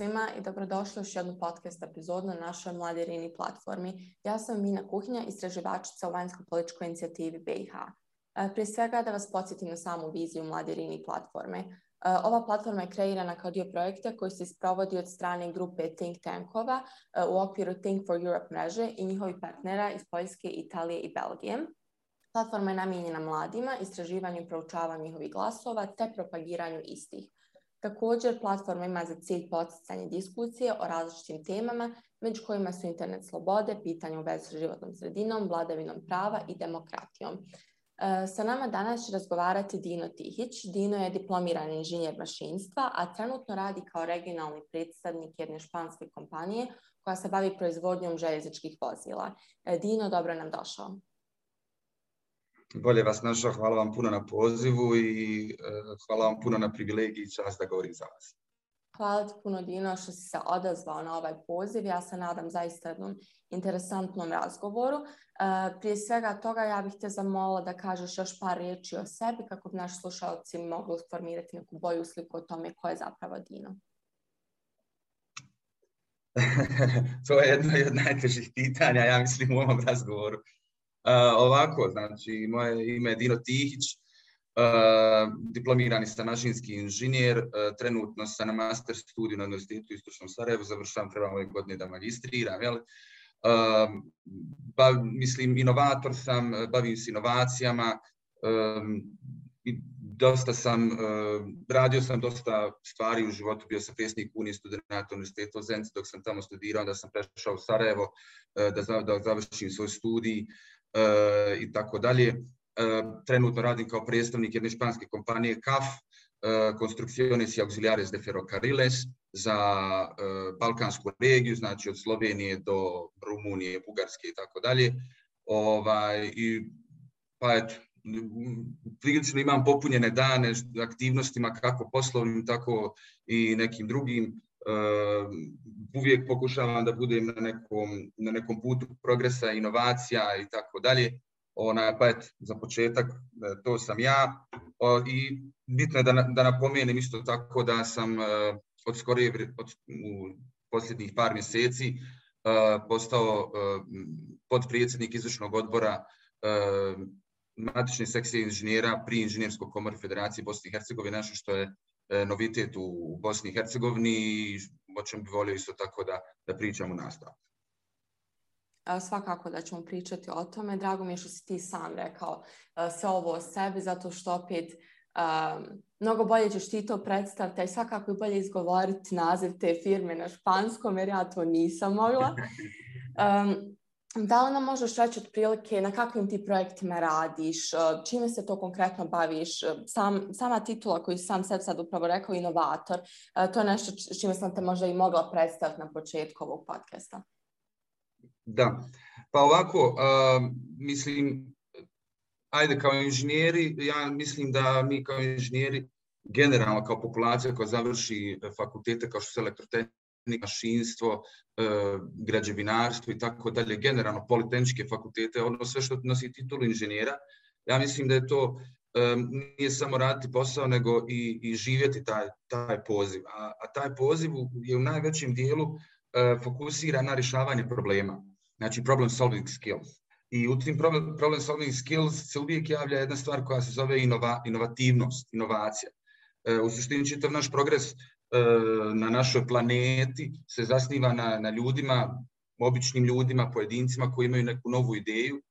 svima i dobrodošli u još jednu podcast epizodu na našoj Mladi Rini platformi. Ja sam Mina Kuhinja, istraživačica u vanjskoj političkoj inicijativi BiH. E, prije svega da vas podsjetim na samu viziju Mladi Rini platforme. E, ova platforma je kreirana kao dio projekta koji se sprovodi od strane grupe Think Tankova e, u okviru Think for Europe mreže i njihovih partnera iz Poljske, Italije i Belgije. Platforma je namijenjena mladima, istraživanju i proučavanju njihovih glasova te propagiranju istih. Također, platforma ima za cilj poticanje diskusije o različitim temama, među kojima su internet slobode, pitanje u vezi s životnom sredinom, vladavinom prava i demokratijom. E, sa nama danas će razgovarati Dino Tihić. Dino je diplomirani inženjer mašinstva, a trenutno radi kao regionalni predstavnik jedne španske kompanije koja se bavi proizvodnjom željezničkih vozila. E, Dino, dobro nam došao bolje vas našao. Hvala vam puno na pozivu i e, hvala vam puno na privilegiji i čast da govorim za vas. Hvala ti puno Dino što si se odazvao na ovaj poziv. Ja se nadam zaista jednom interesantnom razgovoru. E, prije svega toga ja bih te zamolila da kažeš još par riječi o sebi kako bi naši slušalci mogli formirati neku boju sliku o tome ko je zapravo Dino. to je jedno od najtežih pitanja, ja mislim, u ovom razgovoru ovako, znači, moje ime je Dino Tihić, diplomirani sam mašinski inženjer, trenutno sam na master studiju na Univerzitetu Istočnom Sarajevu, završavam, trebam ove godine da magistriram, jel? mislim, inovator sam, bavim se inovacijama, dosta sam, radio sam dosta stvari u životu, bio sam predsjednik Unije studenta Univerzitetu u dok sam tamo studirao, da sam prešao u Sarajevo da, da završim svoj studij, i tako dalje. E, trenutno radim kao predstavnik jedne španske kompanije CAF, e, Construcciones y Auxiliares de Ferrocarriles za balkansku regiju, znači od Slovenije do Rumunije, Bugarske i tako dalje. Ovaj, i, pa eto, prilično imam popunjene dane aktivnostima kako poslovnim, tako i nekim drugim. Uvijek pokušavam da budem na nekom, na nekom putu progresa, inovacija i tako dalje. Ona, pa et, za početak, e, to sam ja. I bitno je da, da napomenem isto tako da sam e, od skorije, od, u posljednjih par mjeseci e, postao podpredsjednik izvršnog odbora matične sekcije inženjera pri Inženjerskoj komori Federacije Bosne i Hercegovine, nešto što je novitet u Bosni i Hercegovini i o čem bi volio isto tako da, da pričam u nastavku. Svakako da ćemo pričati o tome. Drago mi je što si ti sam rekao sve ovo o sebi, zato što opet mnogo bolje ćeš ti to predstaviti i svakako je bolje izgovoriti naziv te firme na španskom, jer ja to nisam mogla. Da li nam možeš reći otprilike na kakvim ti projektima radiš, e, čime se to konkretno baviš, e, Sam, sama titula koju sam sad, sad upravo rekao, inovator, e, to je nešto čime sam te možda i mogla predstaviti na početku ovog podcasta. Da, pa ovako, mislim, ajde kao inženjeri, ja mislim da mi kao inženjeri generalno kao populacija koja završi fakultete kao što su elektrotehnika, mašinstvo, e, građevinarstvo i tako dalje, generalno politehničke fakultete, ono sve što nosi titulu inženjera, ja mislim da je to e, nije samo raditi posao, nego i, i živjeti taj, taj poziv. A, a taj poziv je u najvećem dijelu e, fokusira na rješavanje problema, znači problem solving skills. I u tim problem, problem solving skills se uvijek javlja jedna stvar koja se zove inova, inovativnost, inovacija. U suštini čitav naš progres na našoj planeti se zasniva na, na ljudima, običnim ljudima, pojedincima koji imaju neku novu ideju,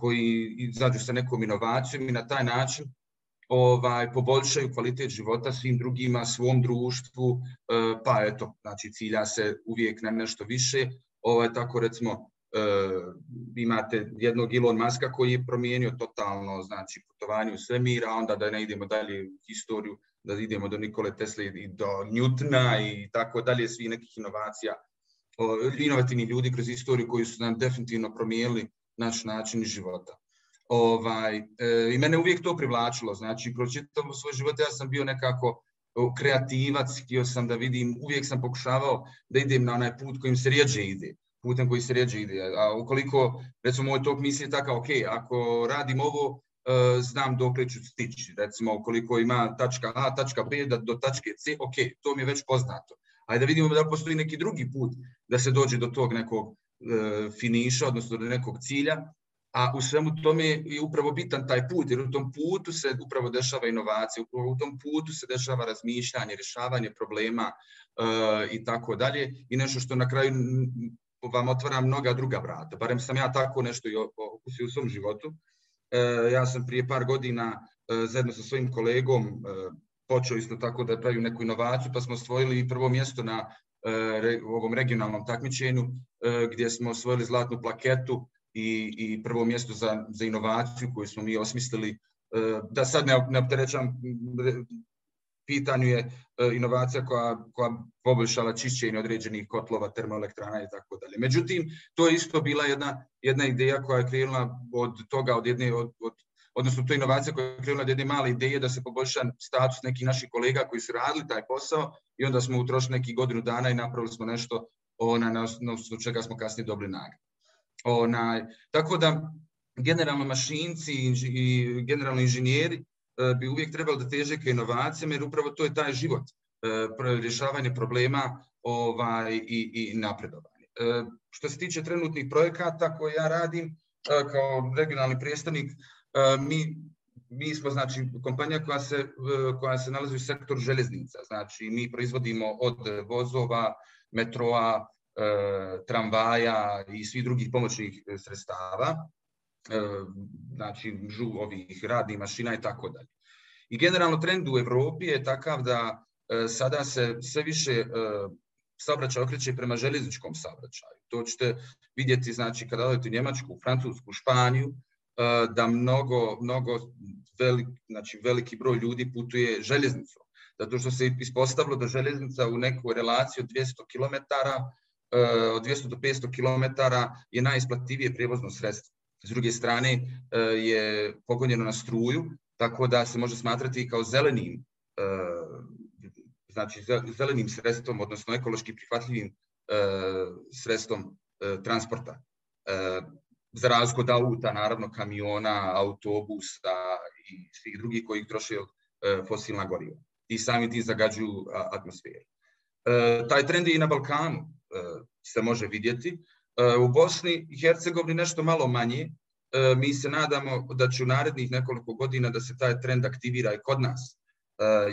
koji izađu sa nekom inovacijom i na taj način ovaj, poboljšaju kvalitet života svim drugima, svom društvu, e, pa eto, znači cilja se uvijek na nešto više. Ovaj, tako recimo, e, imate jednog Elon Muska koji je promijenio totalno znači, putovanje u svemir, a onda da ne idemo dalje u historiju, da idemo do Nikole Tesla i do Newtona i tako dalje, svi nekih inovacija, inovativni ljudi kroz istoriju koji su nam definitivno promijenili naš način života. Ovaj, e, I mene uvijek to privlačilo, znači kroz čitav svoj život ja sam bio nekako kreativac, htio sam da vidim, uvijek sam pokušavao da idem na onaj put kojim se rijeđe ide, putem koji se rijeđe ide. A ukoliko, recimo, moj tok misli je takav, ok, ako radim ovo, znam dokle ću stići. Recimo, koliko ima tačka A, tačka B, da do tačke C, ok, to mi je već poznato. Ajde da vidimo da postoji neki drugi put da se dođe do tog nekog finiša, odnosno do nekog cilja, a u svemu tome je upravo bitan taj put, jer u tom putu se upravo dešava inovacija, u tom putu se dešava razmišljanje, rješavanje problema i tako dalje. I nešto što na kraju vam otvara mnoga druga vrata. Barem sam ja tako nešto i okusio u svom životu. Ja sam prije par godina zajedno sa svojim kolegom počeo isto tako da pravim neku inovaciju, pa smo osvojili prvo mjesto na ovom regionalnom takmičenju gdje smo osvojili zlatnu plaketu i, i prvo mjesto za, za inovaciju koju smo mi osmislili. Da sad ne, ne opterećam pitanju je inovacija koja, koja poboljšala čišćenje određenih kotlova, termoelektrana i tako dalje. Međutim, to je isto bila jedna, jedna ideja koja je krenula od toga, od jedne, od, od, odnosno to je inovacija koja je krenula od jedne male ideje da se poboljša status nekih naših kolega koji su radili taj posao i onda smo utrošili nekih godinu dana i napravili smo nešto ona, na osnovu čega smo kasnije dobili nagradu. Onaj, tako da generalno mašinci i generalno inženjeri bi uvijek trebali da teže ka inovacijama, jer upravo to je taj život, rješavanje problema ovaj, i, i napredovanje. Što se tiče trenutnih projekata koje ja radim kao regionalni predstavnik, mi, mi smo znači kompanija koja se, koja se nalazi u sektoru željeznica. Znači mi proizvodimo od vozova, metroa, tramvaja i svih drugih pomoćnih sredstava znači ovih radnih mašina i tako dalje. I generalno trend u Europi je takav da sada se sve više saobraćaj okreće prema željezničkom saobraćaju. To ćete vidjeti znači kada odete u Njemačku, Francusku, Španiju, da mnogo, mnogo velik, znači veliki broj ljudi putuje željeznicom. Zato što se ispostavilo da željeznica u neku relaciju od 200 km, od 200 do 500 km je najisplativije prijevozno sredstvo. S druge strane je pogonjeno na struju, tako da se može smatrati kao zelenim, znači zelenim sredstvom, odnosno ekološki prihvatljivim sredstvom transporta. Za razliku od auta, naravno kamiona, autobusa i svih drugih koji troše fosilna goriva i sami tim zagađuju atmosferu. Taj trend je i na Balkanu se može vidjeti. U Bosni i Hercegovini nešto malo manje. Mi se nadamo da će u narednih nekoliko godina da se taj trend aktivira i kod nas.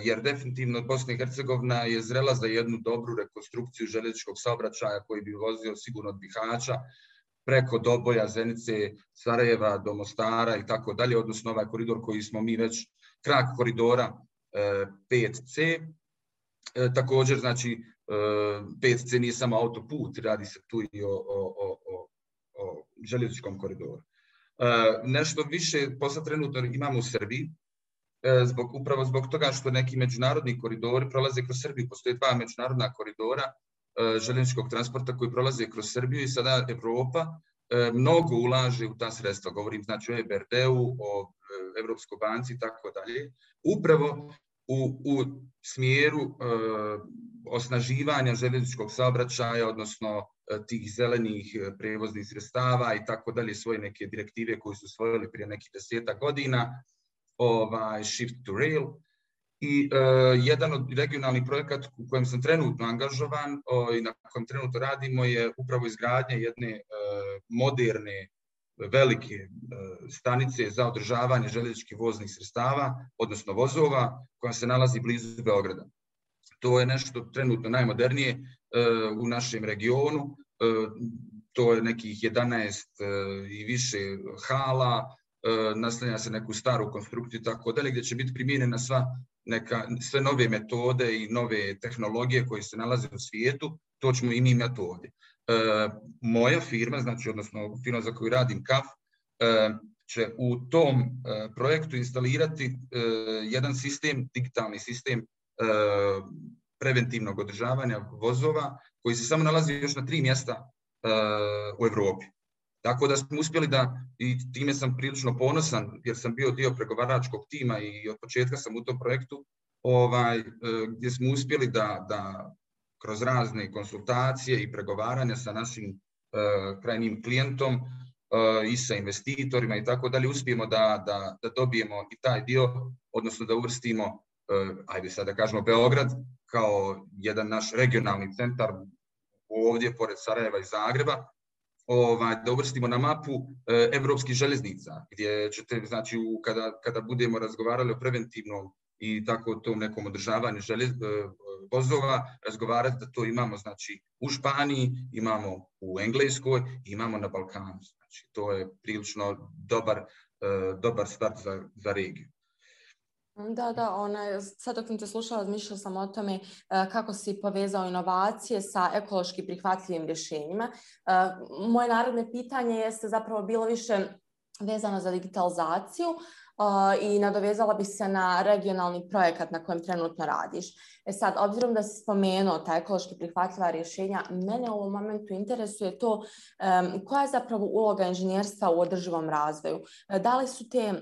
Jer definitivno Bosna i Hercegovina je zrela za jednu dobru rekonstrukciju željezničkog saobraćaja koji bi vozio sigurno od Bihaća preko Doboja, Zenice, Sarajeva do Mostara i tako dalje, odnosno ovaj koridor koji smo mi već, krak koridora 5C. Također, znači, 5C nije samo autoput, radi se tu i o, o, o, o željezničkom koridoru. Nešto više posla trenutno imamo u Srbiji, zbog, upravo zbog toga što neki međunarodni koridori prolaze kroz Srbiju. Postoje dva međunarodna koridora željezničkog transporta koji prolaze kroz Srbiju i sada Evropa mnogo ulaže u ta sredstva. Govorim znači o EBRD-u, o Evropskoj banci i tako dalje. Upravo u, u smjeru e, osnaživanja željezničkog saobraćaja, odnosno e, tih zelenih prevoznih sredstava i tako dalje, svoje neke direktive koje su svojili prije nekih deseta godina, ovaj, Shift to Rail. I e, jedan od regionalnih projekata u kojem sam trenutno angažovan o, i na kojem trenutno radimo je upravo izgradnja jedne e, moderne velike e, stanice za održavanje željezničkih voznih sredstava, odnosno vozova, koja se nalazi blizu Beograda. To je nešto trenutno najmodernije e, u našem regionu. E, to je nekih 11 i više hala, naslanja se neku staru konstrukciju tako dalje, gdje će biti primijenjena sva neka, sve nove metode i nove tehnologije koje se nalaze u svijetu, to ćemo i mi imati ovdje. E, moja firma, znači odnosno firma za koju radim KAF, e, će u tom e, projektu instalirati jedan sistem, digitalni sistem preventivnog održavanja vozova koji se samo nalazi još na tri mjesta u Europi. Tako da smo uspjeli da, i time sam prilično ponosan, jer sam bio dio pregovaračkog tima i od početka sam u tom projektu, ovaj, gdje smo uspjeli da, da kroz razne konsultacije i pregovaranja sa našim uh, krajnim klijentom uh, i sa investitorima i tako dalje, uspijemo da, da, da dobijemo i taj dio, odnosno da uvrstimo ajde sad da kažemo Beograd, kao jedan naš regionalni centar ovdje pored Sarajeva i Zagreba, ovaj, da uvrstimo na mapu e, evropskih željeznica, gdje ćete, znači, u, kada, kada budemo razgovarali o preventivnom i tako tom nekom održavanju željez, e, vozova, razgovarati da to imamo znači, u Španiji, imamo u Engleskoj, imamo na Balkanu. Znači, to je prilično dobar, e, dobar start za, za regiju. Da, da, ona, sad dok sam te slušala, razmišljala sam o tome e, kako si povezao inovacije sa ekološki prihvatljivim rješenjima. E, moje narodne pitanje jeste zapravo bilo više vezano za digitalizaciju i nadovezala bi se na regionalni projekat na kojem trenutno radiš. E sad, obzirom da si spomenuo ta ekološki prihvatljiva rješenja, mene u ovom momentu interesuje to um, koja je zapravo uloga inženjerstva u održivom razvoju. Da li su te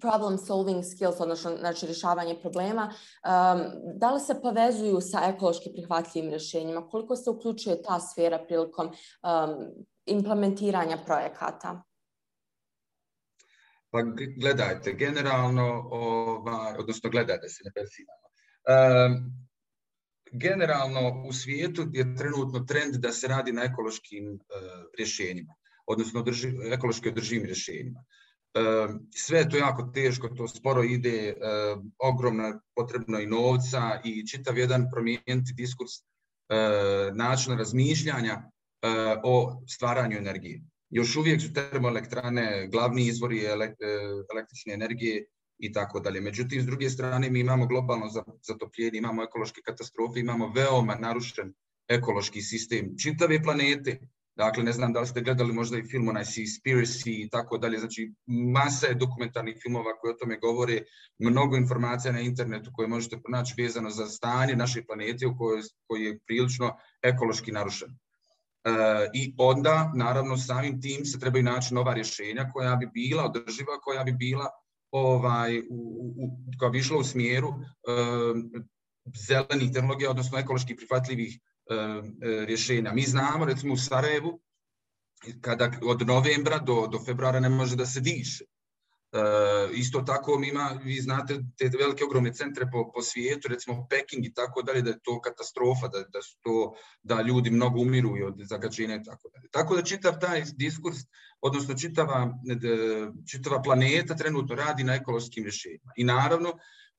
problem solving skills, odnosno znači, rješavanje problema, um, da li se povezuju sa ekološki prihvatljivim rješenjima? Koliko se uključuje ta sfera prilikom um, implementiranja projekata? Pa gledajte, generalno, ovaj, odnosno gledajte se, ne perfidamo. Um, generalno u svijetu je trenutno trend da se radi na ekološkim uh, rješenjima, odnosno drži, ekološki održivim rješenjima. sve je to jako teško, to sporo ide, ogromno potrebno i novca i čitav jedan promijeniti diskurs načina razmišljanja o stvaranju energije. Još uvijek su termoelektrane glavni izvori električne energije i tako dalje. Međutim, s druge strane, mi imamo globalno zatopljenje, imamo ekološke katastrofe, imamo veoma narušen ekološki sistem čitave planete, Dakle, ne znam da li ste gledali možda i film onaj Seaspiracy i tako dalje. Znači, masa je dokumentarnih filmova koji o tome govore, mnogo informacija na internetu koje možete pronaći vezano za stanje naše planete u kojoj, koji je prilično ekološki narušen. E, I onda, naravno, samim tim se trebaju naći nova rješenja koja bi bila održiva, koja bi bila ovaj, u, u, koja bi išla u smjeru e, zelenih tehnologija, odnosno ekološki prihvatljivih e, rješenja. Mi znamo, recimo u Sarajevu, kada od novembra do, do februara ne može da se diše. E, isto tako ima, vi znate te velike ogromne centre po, po svijetu, recimo Peking i tako dalje, da je to katastrofa, da, da su to, da ljudi mnogo umiru od zagađenja i tako dalje. Tako da čitav taj diskurs, odnosno čitava, čitava planeta trenutno radi na ekološkim rješenjima. I naravno,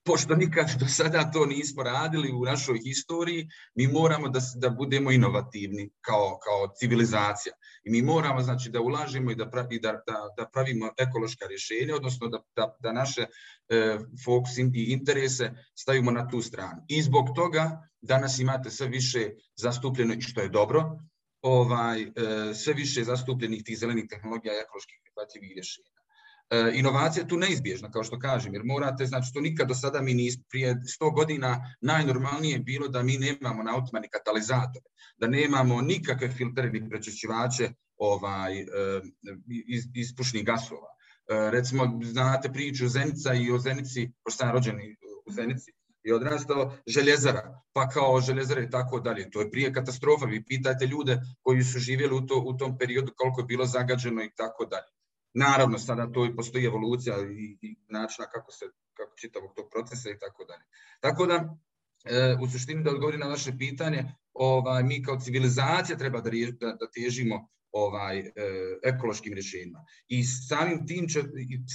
pošto nikad do sada to nismo radili u našoj historiji, mi moramo da, da budemo inovativni kao, kao civilizacija. I mi moramo znači, da ulažemo i da, pravi, da, da, da pravimo ekološka rješenja, odnosno da, da, naše e, fokus i interese stavimo na tu stranu. I zbog toga danas imate sve više zastupljeno, što je dobro, ovaj, e, sve više zastupljenih tih zelenih tehnologija i ekoloških prihvatljivih rješenja. E, inovacija je tu neizbježna, kao što kažem, jer morate, znači to nikad do sada mi nismo, prije 100 godina najnormalnije bilo da mi nemamo na autima katalizatore, da nemamo nikakve filtere ni ovaj, e, iz, ispušnih gasova. E, recimo, znate priču Zenica i o Zenici, pošto sam rođen u Zenici, i odrastao željezara, pa kao željezara i tako dalje. To je prije katastrofa. Vi pitajte ljude koji su živjeli u, to, u tom periodu koliko je bilo zagađeno i tako dalje. Naravno, sada to i postoji evolucija i, i načina kako se kako čitavog tog procesa i tako dalje. Tako da, e, u suštini da odgovorim na vaše pitanje, ovaj, mi kao civilizacija treba da, da, da težimo ovaj e, ekološkim rješenjima. I samim tim, će,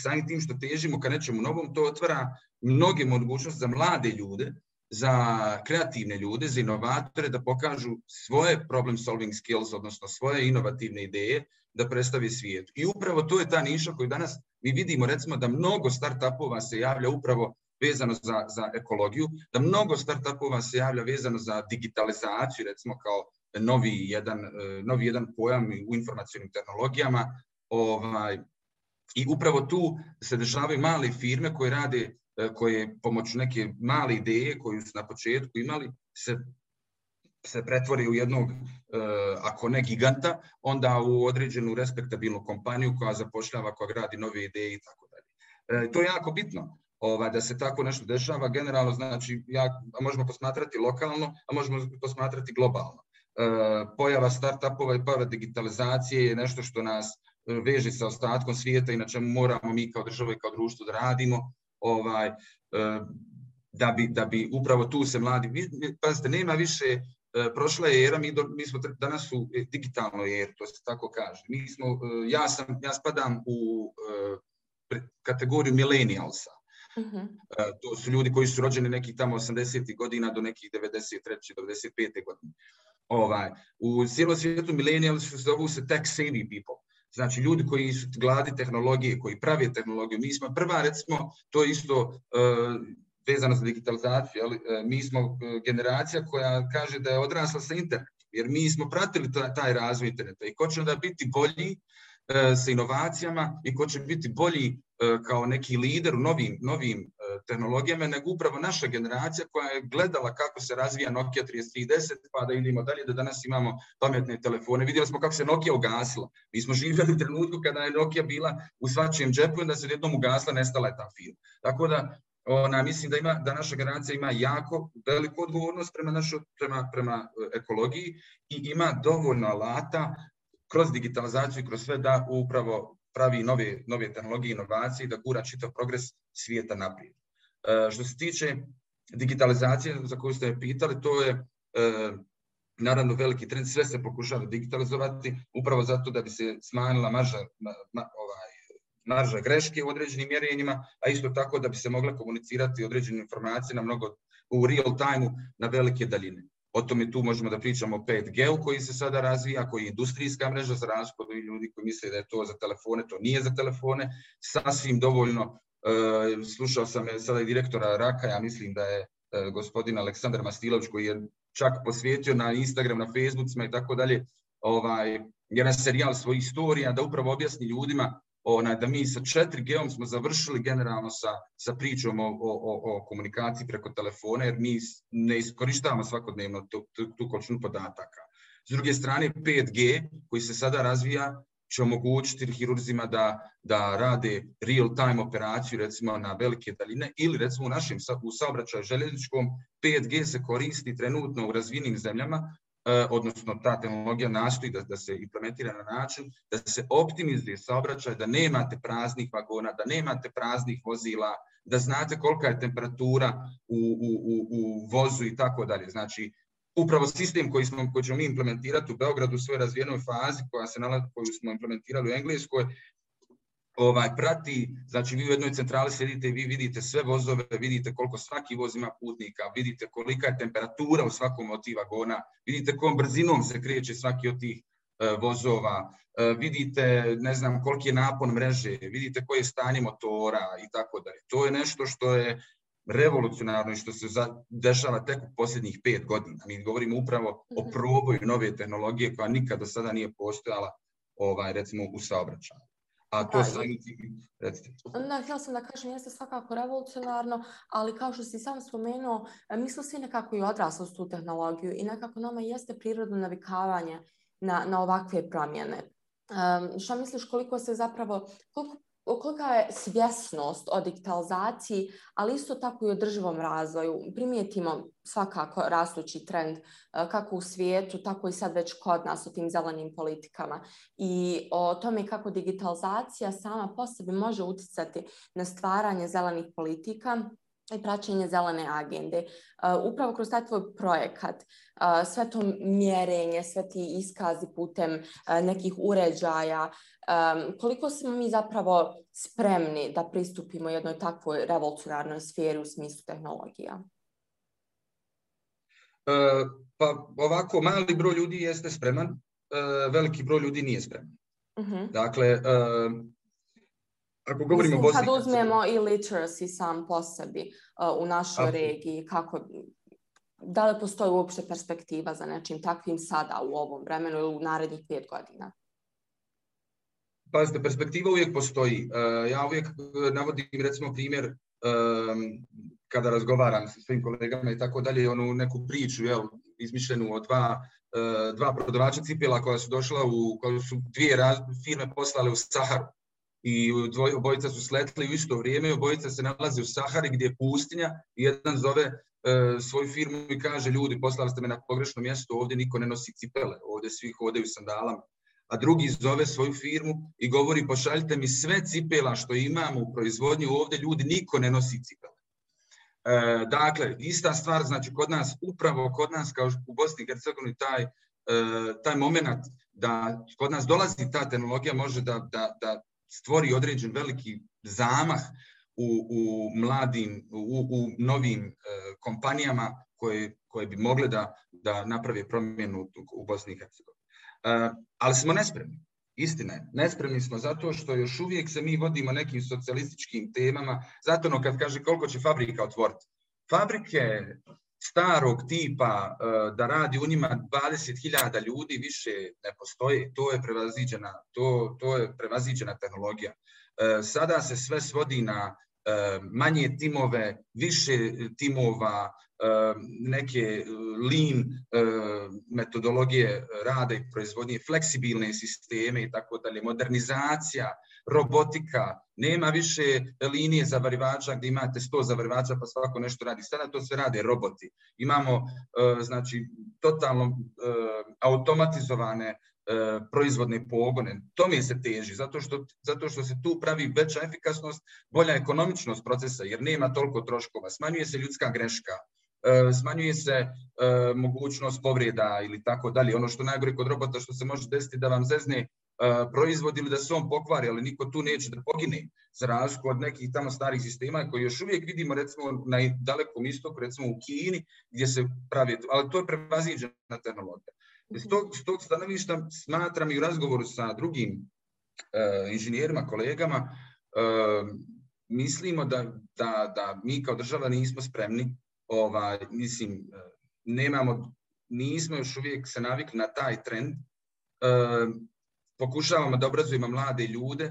samim tim što težimo ka nečemu novom, to otvara mnoge mogućnosti za mlade ljude, za kreativne ljude, za inovatore da pokažu svoje problem solving skills, odnosno svoje inovativne ideje da predstavi svijetu. I upravo to je ta niša koju danas mi vidimo, recimo da mnogo startupova se javlja upravo vezano za, za ekologiju, da mnogo startupova se javlja vezano za digitalizaciju, recimo kao novi jedan, e, novi jedan pojam u informacijnim tehnologijama. Ovaj, I upravo tu se dešavaju male firme koje rade, e, koje pomoću neke male ideje koju su na početku imali, se se pretvori u jednog, e, ako ne giganta, onda u određenu respektabilnu kompaniju koja zapošljava, koja gradi nove ideje i tako dalje. E, to je jako bitno ovaj, da se tako nešto dešava. Generalno, znači, ja, možemo posmatrati lokalno, a možemo posmatrati globalno. E, pojava startupova i pojava digitalizacije je nešto što nas veže sa ostatkom svijeta i na čemu moramo mi kao država i kao društvo da radimo. Ovaj, da bi, da bi upravo tu se mladi, pazite, nema više prošla je era, mi, do, mi smo danas u digitalnoj eri, to se tako kaže. Mi smo, e, ja, sam, ja spadam u uh, kategoriju millennialsa. Uh-huh. To su ljudi koji su rođeni nekih tamo 80. godina do nekih 93. 95. godine. Ovaj, u cijelom svijetu millennials zovu se tech savvy people. Znači ljudi koji su gladi tehnologije, koji pravi tehnologiju. Mi smo prva, recimo, to isto uh, vezano za digitalizaciju, ali, e, mi smo e, generacija koja kaže da je odrasla sa internetom, jer mi smo pratili taj razvoj interneta i ko će onda biti bolji e, sa inovacijama i ko će biti bolji kao neki lider u novim, novim tehnologijama, nego upravo naša generacija koja je gledala kako se razvija Nokia 3310, pa da idemo dalje, da danas imamo pametne telefone. Vidjeli smo kako se Nokia ugasila. Mi smo živjeli u trenutku kada je Nokia bila u svačijem džepu i da se jednom ugasla, nestala je ta firma. Tako da ona, mislim da, ima, da naša generacija ima jako veliku odgovornost prema, našo, prema, prema e, ekologiji i ima dovoljno alata kroz digitalizaciju i kroz sve da upravo pravi nove, nove tehnologije, inovacije i da gura čitav progres svijeta naprijed. E, što se tiče digitalizacije za koju ste pitali, to je e, naravno veliki trend, sve se pokušava digitalizovati upravo zato da bi se smanjila marža na, na, ovaj, marža greške u određenim mjerenjima, a isto tako da bi se mogle komunicirati određene informacije na mnogo u real time na velike daljine. O tome tu možemo da pričamo o 5G-u koji se sada razvija, koji je industrijska mreža za razliku ljudi koji misle da je to za telefone, to nije za telefone, sasvim dovoljno. E, slušao sam sada i direktora Raka, ja mislim da je e, gospodin Aleksandar Mastilović koji je čak posvijetio na Instagram, na Facebookima i tako dalje, ovaj, jedan serijal svojih istorija da upravo objasni ljudima ona, da mi sa 4G-om smo završili generalno sa, sa pričom o, o, o komunikaciji preko telefona, jer mi ne iskorištavamo svakodnevno tu, tu, tu količinu podataka. S druge strane, 5G, koji se sada razvija, će omogućiti hirurzima da, da rade real-time operaciju, recimo na velike daljine, ili recimo u našem u saobraćaju željezničkom 5G se koristi trenutno u razvijenim zemljama odnosno ta tehnologija nastoji da, da se implementira na način da se optimizuje saobraćaj, da nemate praznih vagona, da nemate praznih vozila, da znate kolika je temperatura u, u, u, u vozu i tako dalje. Znači, upravo sistem koji, smo, koji ćemo mi implementirati u Beogradu u svojoj razvijenoj fazi koja se nalazi, koju smo implementirali u Engleskoj, ovaj prati, znači vi u jednoj centrali sjedite i vi vidite sve vozove, vidite koliko svaki voz ima putnika, vidite kolika je temperatura u svakom od tih vagona, vidite kojom brzinom se kreće svaki od tih uh, vozova, uh, vidite, ne znam, koliki je napon mreže, vidite koje je stanje motora i tako dalje. To je nešto što je revolucionarno i što se dešava tek u posljednjih pet godina. Mi govorimo upravo o mhm. proboju nove tehnologije koja nikada do sada nije postojala ovaj, recimo u saobraćaju. A to sami recite. Da, htjela sam da kažem, jeste svakako revolucionarno, ali kao što si sam spomenuo, mi smo svi nekako i odrasli s tu tehnologiju i nekako nama jeste prirodno navikavanje na, na ovakve promjene. Um, šta misliš koliko se zapravo, koliko kolika je svjesnost o digitalizaciji, ali isto tako i održivom razvoju. Primijetimo svakako rastući trend e, kako u svijetu, tako i sad već kod nas u tim zelenim politikama. I o tome kako digitalizacija sama po sebi može utjecati na stvaranje zelenih politika i praćenje zelene agende. Uh, upravo kroz taj tvoj projekat, uh, sve to mjerenje, sve ti iskazi putem uh, nekih uređaja, koliko smo mi zapravo spremni da pristupimo jednoj takvoj revolucionarnoj sferi u smislu tehnologija? Pa ovako, mali broj ljudi jeste spreman, veliki broj ljudi nije spreman. Uh-huh. Dakle, ako govorimo Mislim, kad uzmemo i literacy sam po sebi uh, u našoj regiji, kako, da li postoji uopšte perspektiva za nečim takvim sada u ovom vremenu ili u narednih pet godina? Pazite, perspektiva uvijek postoji. Uh, ja uvijek uh, navodim recimo primjer um, kada razgovaram sa svojim kolegama i tako dalje, onu neku priču jel, izmišljenu od dva, uh, dva prodavača cipela koja su došla u, koja su dvije raz, firme poslale u Saharu i dvoj, obojica su sletli u isto vrijeme, obojica se nalaze u Sahari gdje je pustinja i jedan zove e, svoju firmu i kaže ljudi poslali ste me na pogrešno mjesto, ovdje niko ne nosi cipele, ovdje svi hodaju sandalama. A drugi zove svoju firmu i govori pošaljite mi sve cipela što imamo u proizvodnji, ovdje ljudi niko ne nosi cipele. dakle, ista stvar, znači kod nas, upravo kod nas kao u Bosni i Hercegovini taj, taj moment da kod nas dolazi ta tehnologija može da, da, da stvori određen veliki zamah u, u mladim, u, u novim kompanijama koje, koje bi mogle da, da naprave promjenu u Bosni i Hercegovini. ali smo nespremni. Istina je, nespremni smo zato što još uvijek se mi vodimo nekim socijalističkim temama, zato ono kad kaže koliko će fabrika otvoriti. Fabrike starog tipa e, da radi u njima 20.000 ljudi više ne postoji, to je prevaziđena, to, to je prevaziđena tehnologija. E, sada se sve svodi na e, manje timove, više timova, neke lean metodologije rada i proizvodnje, fleksibilne sisteme i tako dalje, modernizacija, robotika, nema više linije zavarivača gdje imate 100 zavarivača pa svako nešto radi. Sada to sve rade roboti. Imamo znači totalno automatizovane proizvodne pogone. Mi se teži, zato što, zato što se tu pravi veća efikasnost, bolja ekonomičnost procesa, jer nema toliko troškova. Smanjuje se ljudska greška, E, smanjuje se e, mogućnost povreda ili tako dalje. Ono što najgore kod robota što se može desiti da vam zezne e, proizvod ili da se on pokvari, ali niko tu neće da pogine, za razliku od nekih tamo starih sistema koji još uvijek vidimo recimo na dalekom istoku, recimo u Kini, gdje se pravi, ali to je prevaziđena tehnologija. S tog, s tog stanovišta smatram i u razgovoru sa drugim inženjerima, kolegama, mislimo da, da, da mi kao država nismo spremni ovaj, mislim, e, nemamo, nismo još uvijek se navikli na taj trend. E, pokušavamo da obrazujemo mlade ljude.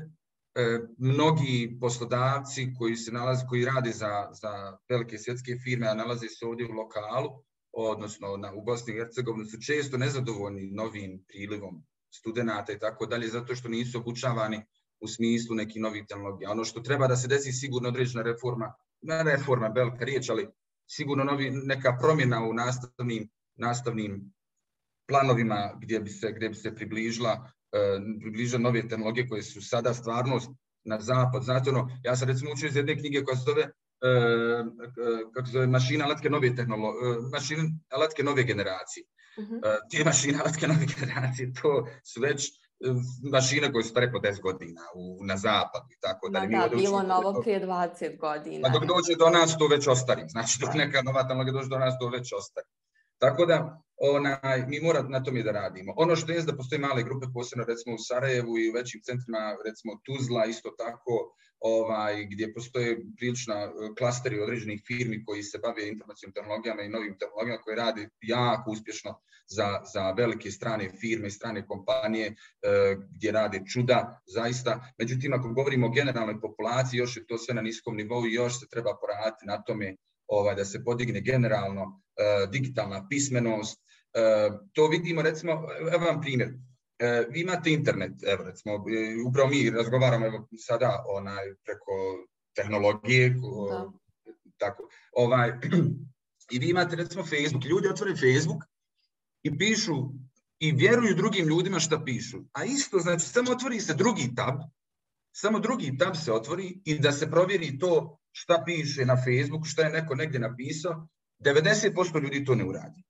E, mnogi poslodavci koji se nalaze, koji rade za, za velike svjetske firme, a nalaze se ovdje u lokalu, odnosno na, u Bosni i Hercegovini, su često nezadovoljni novim prilivom studenta i tako dalje, zato što nisu obučavani u smislu nekih novih tehnologija. Ono što treba da se desi sigurno određena reforma, ne reforma, velika riječ, ali sigurno novi, neka promjena u nastavnim, nastavnim planovima gdje bi se, gdje bi se približila, uh, nove tehnologije koje su sada stvarnost na zapad. Znate ono, ja sam recimo učio iz jedne knjige koja se zove uh, kako se zove, mašina alatke nove tehnologije, mašine alatke nove generacije. Uh-huh. te mašine alatke nove generacije, to su već mašine koje su stare po 10 godina u, na zapadu i tako da. Da, bilo novo prije 20 godina. Pa dok dođe do nas to već ostari. Znači dok neka nova tehnologija dođe do nas to već ostari. Tako da onaj, mi moramo na tome da radimo. Ono što je da postoje male grupe, posebno recimo u Sarajevu i u većim centrima, recimo Tuzla, isto tako, ovaj, gdje postoje prilična e, klasteri određenih firmi koji se bave informacijom tehnologijama i novim tehnologijama koje rade jako uspješno za, za velike strane firme, strane kompanije e, gdje rade čuda zaista. Međutim, ako govorimo o generalnoj populaciji, još je to sve na niskom nivou i još se treba poraditi na tome ovaj, da se podigne generalno e, digitalna pismenost. to vidimo, recimo, evo vam primjer, vi imate internet, evo recimo, e, upravo mi razgovaramo evo, sada onaj, preko tehnologije, tako, ovaj, i vi imate recimo Facebook, ljudi otvore Facebook i pišu i vjeruju drugim ljudima šta pišu. A isto, znači, samo otvori se drugi tab, samo drugi tab se otvori i da se provjeri to šta piše na Facebooku, šta je neko negdje napisao, 90% ljudi to ne uradi.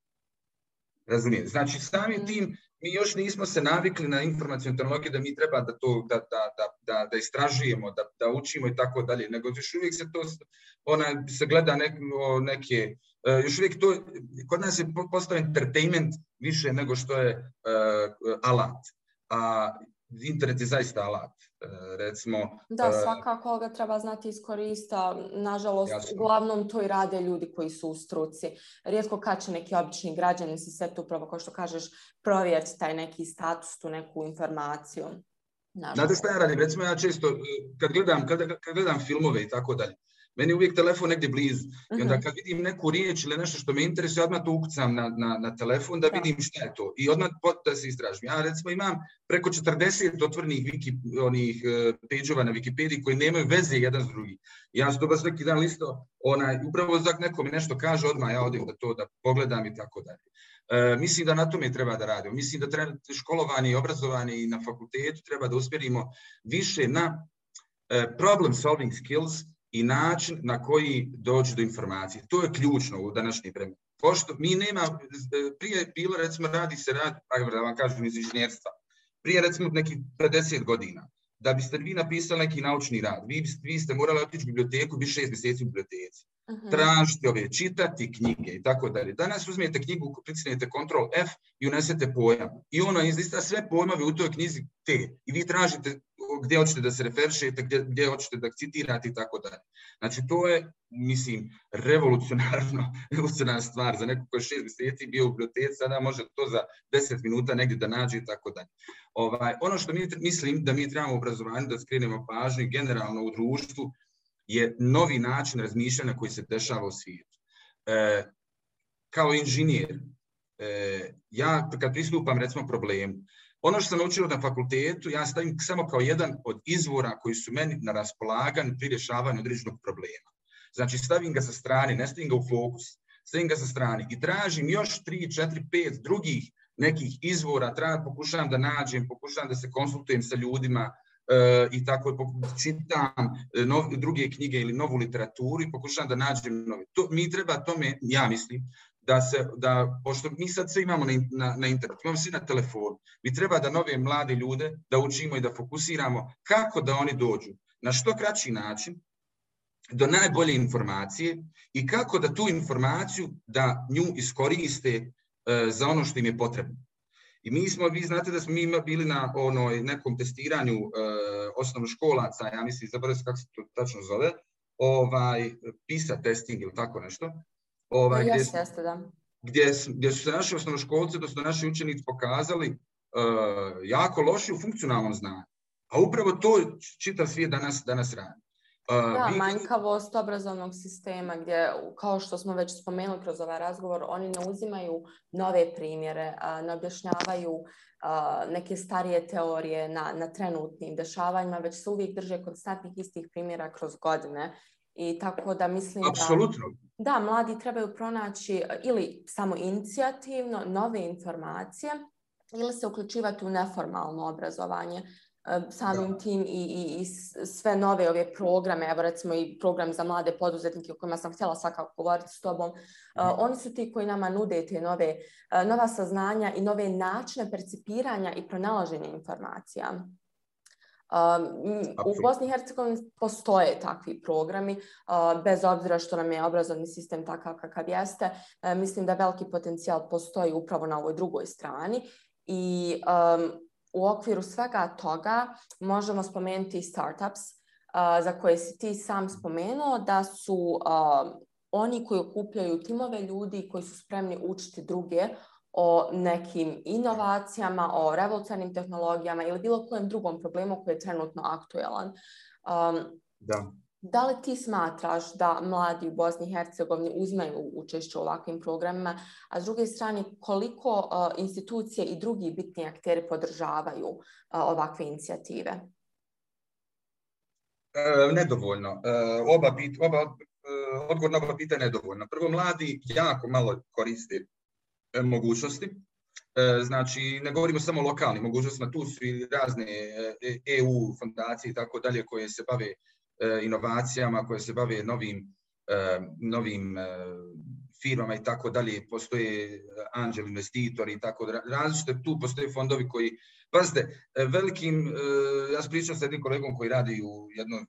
Razumijete? Znači, samim mhm. tim mi još nismo se navikli na informacijnu da mi treba da to da, da, da, da istražujemo, da, da učimo i tako dalje, nego još uvijek se to ona, se gleda nek, neke, uh, još uvijek to, kod nas je postao entertainment više nego što je uh, alat. A internet je zaista alat. E, recimo, da, svakako ga treba znati iskorista. Nažalost, jasno. uglavnom to i rade ljudi koji su u struci. Rijetko kad će neki obični građanin se sve upravo, kao što kažeš, provjeriti taj neki status, tu neku informaciju. Znate što ja radim? Recimo ja često, kad gledam, kad, kad gledam filmove i tako dalje, meni je uvijek telefon negdje blizu. I onda mhm. kad vidim neku riječ ili nešto što me interesuje, odmah to ukucam na, na, na telefon da vidim šta je to. I odmah da se istražim. Ja recimo imam preko 40 otvornih wiki, onih uh, na Wikipediji koji nemaju veze jedan s drugim. Ja sam to baš neki dan listo, onaj, upravo za neko mi nešto kaže, odmah ja odim da to da pogledam i tako dalje. E, mislim da na tome treba da radimo. Mislim da treba školovanje i obrazovanje i na fakultetu treba da usmjerimo više na e, problem solving skills, i način na koji dođu do informacije. To je ključno u današnje vremenu. Pošto mi nema, prije je bilo, recimo, radi se rad, da vam kažem, iz inženjerstva, prije recimo nekih 50 godina, da biste vi napisali neki naučni rad, vi, vi ste morali otići u biblioteku, bi šest mjeseci u biblioteci. Uh Tražiti ove, čitati knjige i tako dalje. Danas uzmijete knjigu, pritisnete Ctrl F i unesete pojam. I ono izlista sve pojmove u toj knjizi te. I vi tražite gdje hoćete da se referšete, gdje, gdje hoćete da citirate i tako dalje. Znači, to je, mislim, revolucionarno, revolucionarna stvar za nekog koji je šest mjeseci bio u biblioteci, sada može to za deset minuta negdje da nađe i tako dalje. Ovaj, ono što mi, mislim da mi trebamo u obrazovanju da skrenemo pažnju generalno u društvu je novi način razmišljanja koji se dešava u svijetu. E, kao inženjer, e, ja kad pristupam recimo problemu, ono što sam naučio na fakultetu, ja stavim samo kao jedan od izvora koji su meni na raspolaganju pri rješavanju određenog problema. Znači stavim ga sa strane, ne stavim ga u fokus, stavim ga sa strane i tražim još 3, 4, 5 drugih nekih izvora, treba, pokušavam da nađem, pokušavam da se konsultujem sa ljudima e, i tako čitam e, druge knjige ili novu literaturu i pokušavam da nađem nove. To, mi treba tome, ja mislim, da se, da, pošto mi sad sve imamo na, na, na internetu, imamo svi na telefonu, mi treba da nove mlade ljude da učimo i da fokusiramo kako da oni dođu na što kraći način do najbolje informacije i kako da tu informaciju da nju iskoriste e, za ono što im je potrebno. I mi smo, vi znate da smo mi bili na onoj nekom testiranju e, osnovnoškolaca, ja mislim, zaboravim kako se to tačno zove, ovaj, PISA testing ili tako nešto, Ovaj, gdje, jeste, da. Gdje, gdje, su se naši osnovnoškolci, odnosno naši učenici pokazali uh, jako loši u funkcionalnom znanju. A upravo to čitav svijet danas, danas radi. Uh, da, vi... manjkavost obrazovnog sistema gdje, kao što smo već spomenuli kroz ovaj razgovor, oni ne uzimaju nove primjere, ne objašnjavaju neke starije teorije na, na trenutnim dešavanjima, već se uvijek drže konstantnih istih primjera kroz godine i tako da mislim Apsolutno. da, da mladi trebaju pronaći ili samo inicijativno nove informacije ili se uključivati u neformalno obrazovanje e, samim tim i, i, i, sve nove ove programe, evo recimo i program za mlade poduzetnike o kojima sam htjela svakako govoriti s tobom, uh, oni su ti koji nama nude te nove, uh, nova saznanja i nove načine percipiranja i pronalaženja informacija. U Bosni i Hercegovini postoje takvi programi, bez obzira što nam je obrazovni sistem takav kakav jeste. Uh, mislim da veliki potencijal postoji upravo na ovoj drugoj strani i u okviru svega toga možemo spomenuti startups za koje si ti sam spomenuo da su oni koji okupljaju timove ljudi koji su spremni učiti druge o nekim inovacijama, o revolucionarnim tehnologijama ili bilo kojem drugom problemu koji je trenutno aktualan. Um, da. Da li ti smatraš da mladi u Bosni i Hercegovini uzmaju učešće u ovakvim programima, a s druge strane koliko uh, institucije i drugi bitni akteri podržavaju uh, ovakve inicijative? E, nedovoljno. E, oba, pit, oba, e, odgovor na oba pitanja je nedovoljno. Prvo, mladi jako malo koriste mogućnosti. E, znači, ne govorimo samo o lokalnim mogućnostima, tu su i razne EU e fondacije i tako dalje koje se bave inovacijama, koje se bave novim, novim firmama i tako dalje. Postoje anđel investitori i tako dalje. Različite tu postoje fondovi koji, pazite, velikim, ja sam pričao s jednim kolegom koji radi u jednoj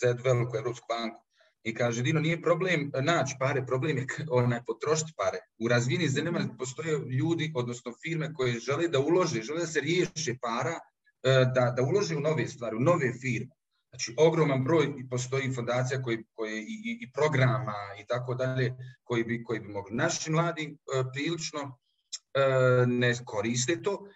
za jednu veliku banku, I kaže, Dino, nije problem naći pare, problem je onaj potrošiti pare. U razvijenim zemljama postoje ljudi, odnosno firme koje žele da ulože, žele da se riješe para, e, da, da ulože u nove stvari, u nove firme. Znači, ogroman broj postoji fondacija koji, koje, i, i programa i tako dalje koji bi, koji bi mogli. Naši mladi e, prilično e, ne koriste to,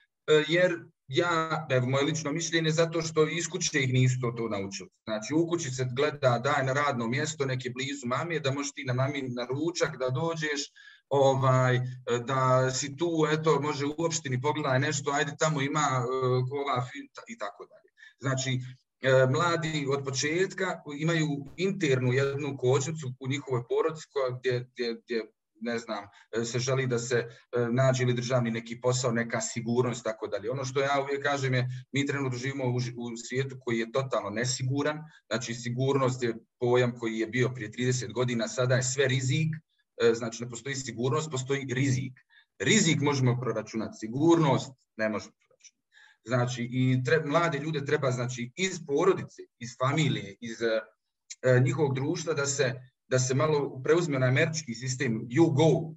jer ja, evo, moje lično mišljenje, zato što iz kuće ih nisu to, to naučili. Znači, u kući se gleda, daj na radno mjesto, neke blizu mamije, da možeš ti na mami na ručak da dođeš, ovaj, da si tu, eto, može u opštini pogledaj nešto, ajde tamo ima uh, ova i tako dalje. Znači, e, mladi od početka imaju internu jednu kočnicu u njihovoj porodici gdje, gdje, gdje ne znam, se želi da se nađe ili državni neki posao, neka sigurnost, tako dalje. Ono što ja uvijek kažem je, mi trenutno živimo u, u svijetu koji je totalno nesiguran, znači sigurnost je pojam koji je bio prije 30 godina, sada je sve rizik, znači ne postoji sigurnost, postoji rizik. Rizik možemo proračunati, sigurnost ne možemo proračunati. Znači, i mlade ljude treba znači, iz porodice, iz familije, iz uh, njihovog društva da se, da se malo preuzme na američki sistem you go,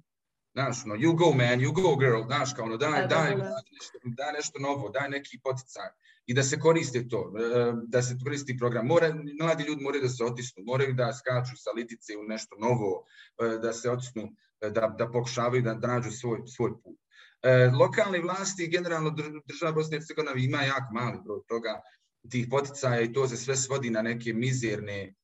znaš, no, you go man, you go girl, znaš, kao ono, daj, daj, nešto, daj nešto novo, daj neki poticaj i da se koriste to, e, da se koristi program. Mora, mladi ljudi moraju da se otisnu, moraju da skaču sa litice u nešto novo, e, da se otisnu, da, da pokušavaju da, nađu svoj, svoj put. E, lokalne vlasti, generalno država Bosne i Hercegovina ima jako mali broj toga, tih poticaja i to se sve svodi na neke mizerne e,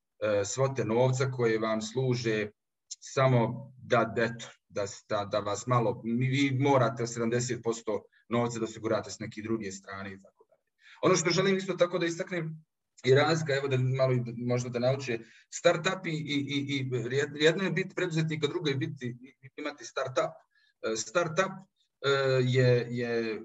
svote novca koje vam služe samo da, deto, da, da, da vas malo, vi morate 70% novca da osigurate s neke druge strane i tako dalje. Ono što želim isto tako da istaknem i razlika, evo da malo možda da nauče, start-up i, i, i jedno je biti preduzetnik, a drugo je biti, imati start-up. E, start-up e, je, je,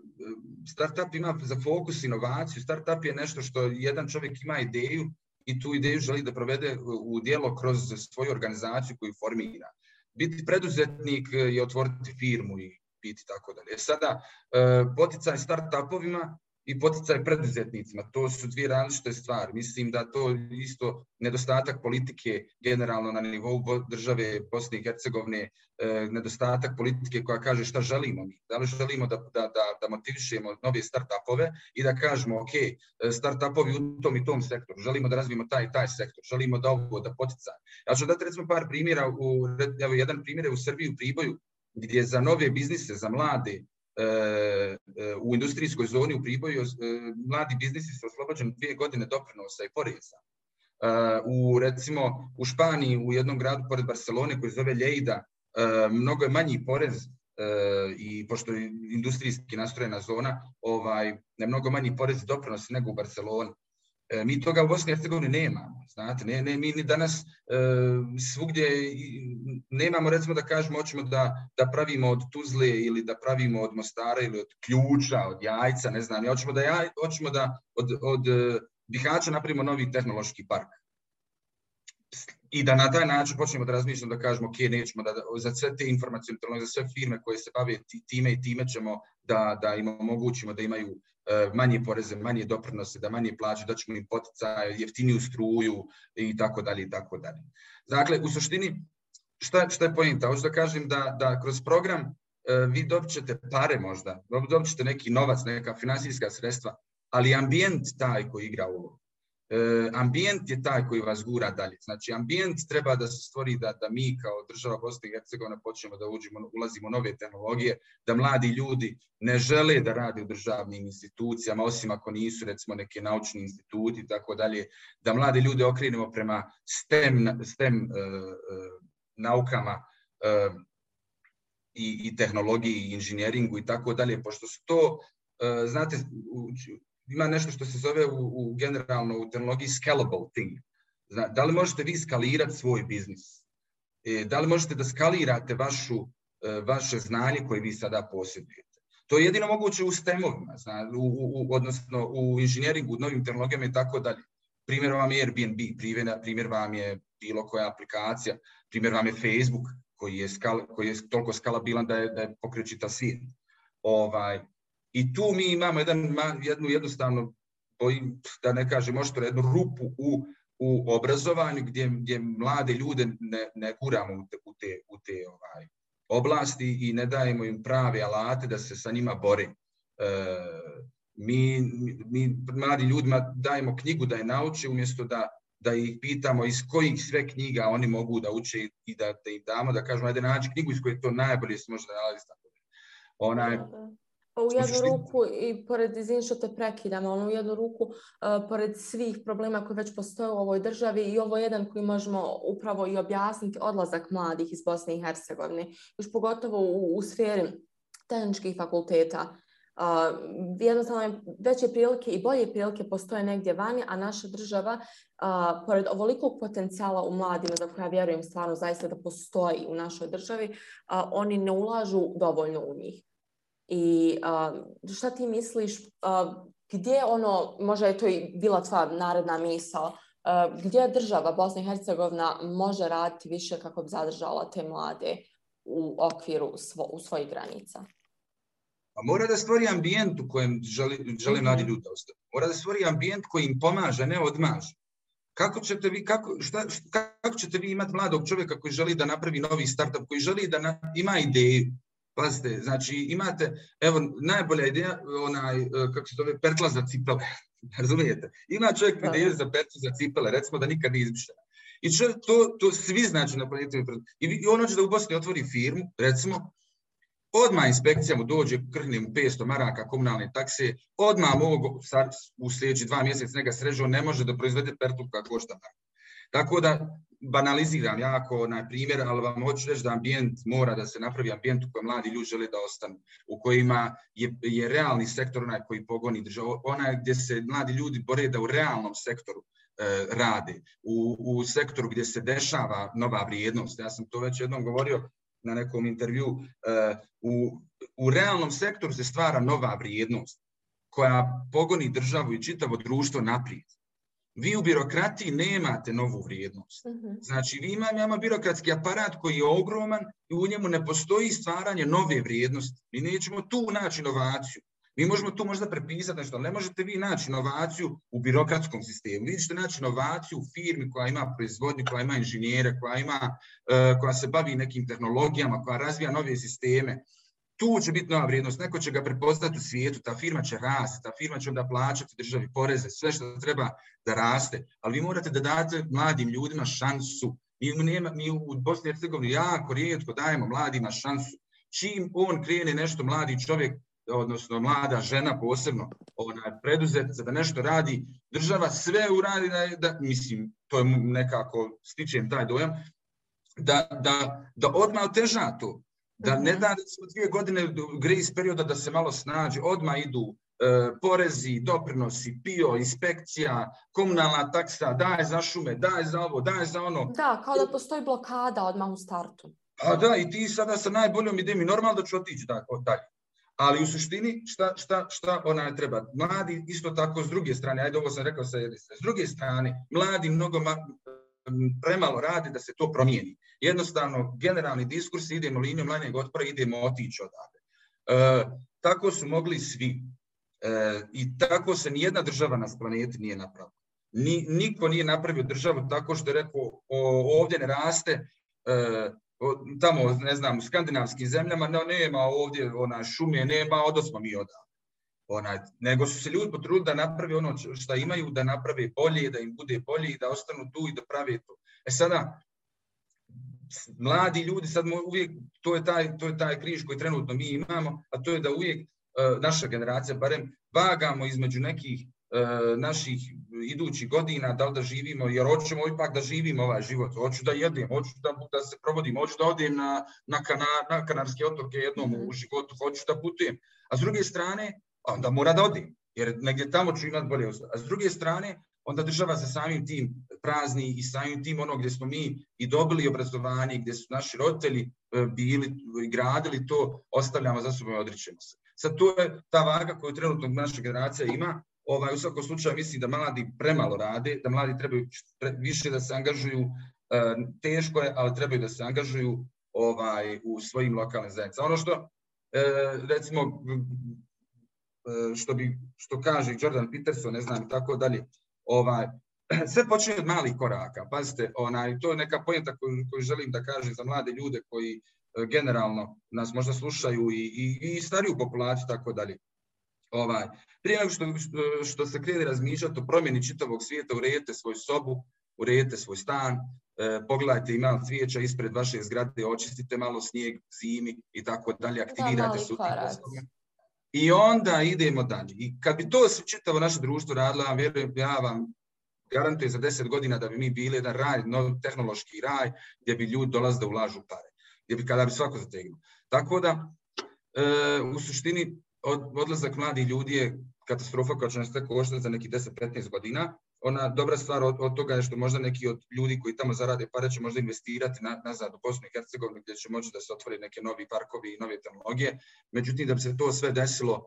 start-up ima za fokus inovaciju, start-up je nešto što jedan čovjek ima ideju i tu ideju želi da provede u dijelo kroz svoju organizaciju koju formira. Biti preduzetnik je otvoriti firmu i biti tako dalje. Sada, e, poticaj start-upovima i poticaj preduzetnicima. To su dvije različite stvari. Mislim da to isto nedostatak politike generalno na nivou države Bosne i Hercegovine, e, nedostatak politike koja kaže šta želimo mi. Da li želimo da, da, da, da motivišemo nove start-upove i da kažemo ok, start-upovi u tom i tom sektoru, želimo da razvijemo taj taj sektor, želimo da ovo da poticaj. Ja ću dati recimo par primjera, u, evo jedan primjer je u Srbiji u Priboju, gdje za nove biznise, za mlade, E, e, u industrijskoj zoni u Priboju e, mladi biznisi su oslobođeni dvije godine doprinosa i poreza. U, recimo, u Španiji, u jednom gradu pored Barcelone koji zove Lleida, mnogo je manji porez i pošto je industrijski nastrojena zona, ovaj, ne mnogo manji porez i doprinosi nego u Barceloni. E, mi toga u Bosni i Hercegovini nemamo, znate, ne, ne, mi ni danas e, svugdje nemamo, recimo da kažemo, hoćemo da, da pravimo od Tuzle ili da pravimo od Mostara ili od Ključa, od Jajca, ne znam, hoćemo da, jaj, hoćemo da od, od e, Bihaća napravimo novi tehnološki park. I da na taj način počnemo da razmišljamo, da kažemo, ok, nećemo da, za sve te informacije, za sve firme koje se bave time i time ćemo da, da im omogućimo da imaju manje poreze, manje doprinose, da manje plaće, da ćemo im poticaje, jeftiniju struju i tako dalje i tako dalje. Dakle, u suštini, šta, šta je pojenta? Hoću da kažem da, da kroz program e, vi dobit ćete pare možda, dobit ćete neki novac, neka finansijska sredstva, ali ambijent taj koji igra ulogu. E, ambijent je taj koji vas gura dalje. Znači, ambijent treba da se stvori da, da mi kao država Bosne i Hercegovine počnemo da uđemo, ulazimo u nove tehnologije, da mladi ljudi ne žele da rade u državnim institucijama, osim ako nisu, recimo, neke naučni instituti i tako dalje, da mlade ljude okrenemo prema STEM, STEM uh, uh, naukama uh, i, i tehnologiji i inženjeringu i tako dalje, pošto su to, znate, ima nešto što se zove u, u generalno u tehnologiji scalable thing. Zna, da li možete vi skalirati svoj biznis? E, da li možete da skalirate vašu, e, vaše znanje koje vi sada posjedujete? To je jedino moguće u STEM-ovima, u, u, odnosno u inženjeringu, u novim tehnologijama i tako dalje. Primjer vam je Airbnb, primjer, primjer vam je bilo koja aplikacija, primjer vam je Facebook koji je, skal, koji je toliko skalabilan da je, da je pokrećita svijet. Ovaj, I tu mi imamo jedan, jednu jednostavno, bojim, da ne kažem možda jednu rupu u, u obrazovanju gdje, gdje mlade ljude ne, ne guramo u te, u te, u te ovaj, oblasti i ne dajemo im prave alate da se sa njima bore. E, mi, mi mladi ljudima dajemo knjigu da je nauče umjesto da, da ih pitamo iz kojih sve knjiga oni mogu da uče i da, da im damo, da kažemo, ajde naći knjigu iz koje to najbolje se može da nalazi. Onaj, Pa u jednu ruku i pored, izvini što te prekidam, ali u jednu ruku, uh, pored svih problema koji već postoje u ovoj državi i ovo je jedan koji možemo upravo i objasniti odlazak mladih iz Bosne i Hercegovine, još pogotovo u, u sferi tehničkih fakulteta. jednostavno veće prilike i bolje prilike postoje negdje vani, a naša država, pored ovolikog potencijala u mladima, za koja vjerujem stvarno zaista da postoji u našoj državi, oni ne ulažu dovoljno u njih. I šta ti misliš, gdje ono, možda je to i bila tvoja naredna misao, gdje država Bosna i Hercegovina može raditi više kako bi zadržala te mlade u okviru u svojih granica? Pa mora da stvori ambijent u kojem želi, žele mhm. mladi ljudi ostati. Mora da stvori ambijent koji im pomaže, ne odmaže. Kako ćete vi, kako, šta, kako ćete vi imati mladog čovjeka koji želi da napravi novi startup, koji želi da ima ideju? Pazite, znači imate, evo, najbolja ideja, onaj, e, kako se zove, pertla za cipele. Razumijete? Ima čovjek ideju za pertlu za cipele, recimo da nikad nije izmišljena. I to, to svi znači na planetu. I on hoće da u Bosni otvori firmu, recimo, Odmah inspekcija mu dođe, krhne mu 500 maraka komunalne takse, odmah mogu u sljedeći dva mjeseca njega srežu, ne može da proizvede koja košta Tako da banaliziram jako na primjer, ali vam hoću reći da ambijent mora da se napravi ambijent u kojem mladi ljudi žele da ostanu, u kojima je, je realni sektor onaj koji pogoni državu, onaj gdje se mladi ljudi bore da u realnom sektoru e, rade, u, u sektoru gdje se dešava nova vrijednost. Ja sam to već jednom govorio na nekom intervju, e, u, u realnom sektoru se stvara nova vrijednost koja pogoni državu i čitavo društvo naprijed. Vi u birokratiji nemate novu vrijednost. Mhm. Znači, vi imamo, birokratski aparat koji je ogroman i u njemu ne postoji stvaranje nove vrijednosti. Mi nećemo tu naći inovaciju. Mi možemo tu možda prepisati nešto, ali ne možete vi naći inovaciju u birokratskom sistemu. Vi ćete naći inovaciju u firmi koja ima proizvodnju, koja ima inženjere, koja, ima, e, koja se bavi nekim tehnologijama, koja razvija nove sisteme. Tu će biti nova vrijednost. Neko će ga prepoznati u svijetu, ta firma će rasti, ta firma će onda plaćati državi poreze, sve što treba da raste. Ali vi morate da date mladim ljudima šansu. Mi, nema, mi u Bosni i Hercegovini jako rijetko dajemo mladima šansu. Čim on krene nešto, mladi čovjek, odnosno mlada žena posebno, ona preduzetnica da nešto radi, država sve uradi da, da mislim, to je nekako, stičem taj dojam, da, da, da odmah oteža to. Da ne mhm. da recimo dvije godine grace perioda da se malo snađe, odmah idu e, porezi, doprinosi, pio, inspekcija, komunalna taksa, daj za šume, daj za ovo, daj za ono. Da, kao da postoji blokada odmah u startu. A da, i ti sada sa najboljom idejom i normalno da ću otići dalje. Ali u suštini šta, šta, šta ona treba? Mladi isto tako s druge strane, ajde ovo sam rekao sa jedne strane, s druge strane, mladi mnogo premalo radi da se to promijeni. Jednostavno, generalni diskurs, idemo linijom manjeg otpora, idemo otići odavde. E, tako su mogli svi. E, I tako se nijedna država na planeti nije napravila. Ni, niko nije napravio državu tako što je rekao ovdje ne raste, e, tamo, ne znam, u skandinavskim zemljama, no, nema ovdje ona šume, nema, odosmo mi odavde. Onaj, nego su se ljudi potrudili da naprave ono što imaju, da naprave bolje, da im bude bolje i da ostanu tu i da prave to. E sada, mladi ljudi, sad uvijek, to je, taj, to je taj križ koji trenutno mi imamo, a to je da uvijek e, naša generacija, barem vagamo između nekih E, naših idućih godina, da li da živimo, jer hoćemo ipak da živimo ovaj život, hoću da jedem, hoću da, da se provodim, hoću da odem na, na, na Kanarske otoke jednom mhm. u životu, hoću da putujem. A s druge strane, onda mora da odem, jer negdje tamo ću imati bolje A s druge strane, onda država se samim tim prazni i samim tim ono gdje smo mi i dobili obrazovanje, gdje su naši roditelji e, bili i gradili to, ostavljamo za sobom i odričemo se. Sad to je ta vaga koju trenutno naša generacija ima, Ovaj, u svakom slučaju mislim da mladi premalo rade, da mladi trebaju više da se angažuju, e, teško je, ali trebaju da se angažuju ovaj, u svojim lokalnim zajednicama. Ono što, e, recimo, što, bi, što kaže Jordan Peterson, ne znam, tako dalje, ovaj, sve počinje od malih koraka. Pazite, onaj, to je neka pojenta koju, koju želim da kažem za mlade ljude koji generalno nas možda slušaju i, i, i stariju populaciju, tako dalje. Ovaj, prije nego što, što, se krene razmišljati o promjeni čitavog svijeta, uredite svoju sobu, uredite svoj stan, e, pogledajte ima cvijeća ispred vaše zgrade, očistite malo snijeg zimi i tako dalje, aktivirajte se I onda idemo dalje. I kad bi to čitavo naše društvo radilo, ja vam garantujem za deset godina da bi mi bili jedan raj, novi tehnološki raj, gdje bi ljudi dolazili da ulažu pare. Gdje bi kada bi svako zategnuo. Tako da, e, u suštini, odlazak mladih ljudi je katastrofa koja će nas tako za neki 10-15 godina. Ona dobra stvar od, toga je što možda neki od ljudi koji tamo zarade pare će možda investirati nazad u Bosnu i Hercegovinu gdje će moći da se otvori neke novi parkovi i nove tehnologije. Međutim, da bi se to sve desilo,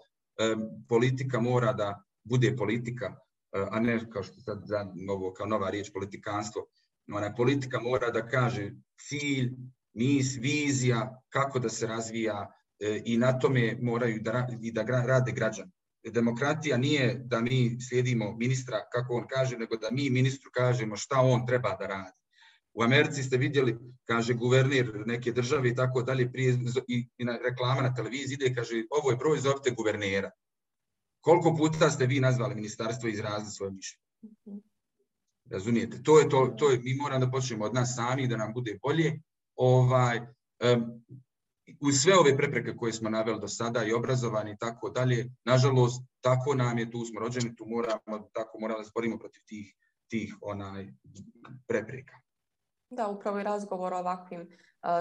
politika mora da bude politika, e, a ne kao što sad novo, kao nova riječ politikanstvo. Ona politika mora da kaže cilj, mis, vizija, kako da se razvija e, i na tome moraju da, i da rade građani. Demokratija nije da mi slijedimo ministra kako on kaže, nego da mi ministru kažemo šta on treba da radi. U Americi ste vidjeli, kaže guverner neke države i tako dalje, prije i, i na reklama na televiziji ide, kaže ovo je broj, zovite guvernera. Koliko puta ste vi nazvali ministarstvo i izrazili svoje mišljenje? Razumijete? To je to, to je, mi moramo da počnemo od nas sami, da nam bude bolje. Ovaj, um, uz sve ove prepreke koje smo naveli do sada i obrazovanje i tako dalje, nažalost, tako nam je, tu smo rođeni, tu moramo, tako moramo da sporimo protiv tih, tih onaj, prepreka. Da, upravo i razgovor o ovakvim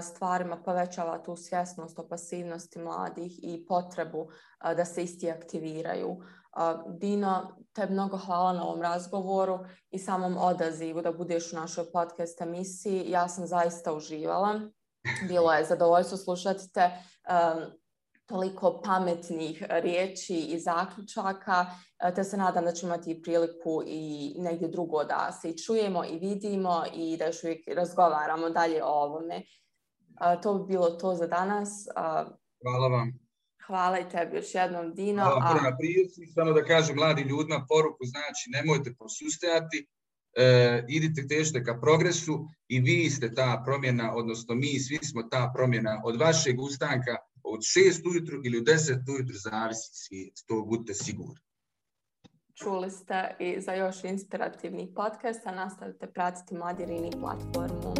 stvarima povećava tu svjesnost o pasivnosti mladih i potrebu da se isti aktiviraju. Dino, te mnogo hvala na ovom razgovoru i samom odazivu da budeš u našoj podcast emisiji. Ja sam zaista uživala. Bilo je zadovoljstvo slušati te toliko pametnih riječi i zaključaka, e, te se nadam da ćemo imati priliku i negdje drugo da se i čujemo i vidimo i da još uvijek razgovaramo dalje o ovome. E, to bi bilo to za danas. Hvala vam. Hvala i tebi još jednom, Dino. Hvala na samo da kažem mladim ljudima poruku, znači nemojte posustajati, e, idite težite ka progresu i vi ste ta promjena, odnosno mi svi smo ta promjena od vašeg ustanka od 6 ujutru ili u 10 ujutru zavisi svijet, to budite sigurni. Čuli ste i za još inspirativnih podcasta nastavite pratiti Mladirini platformu.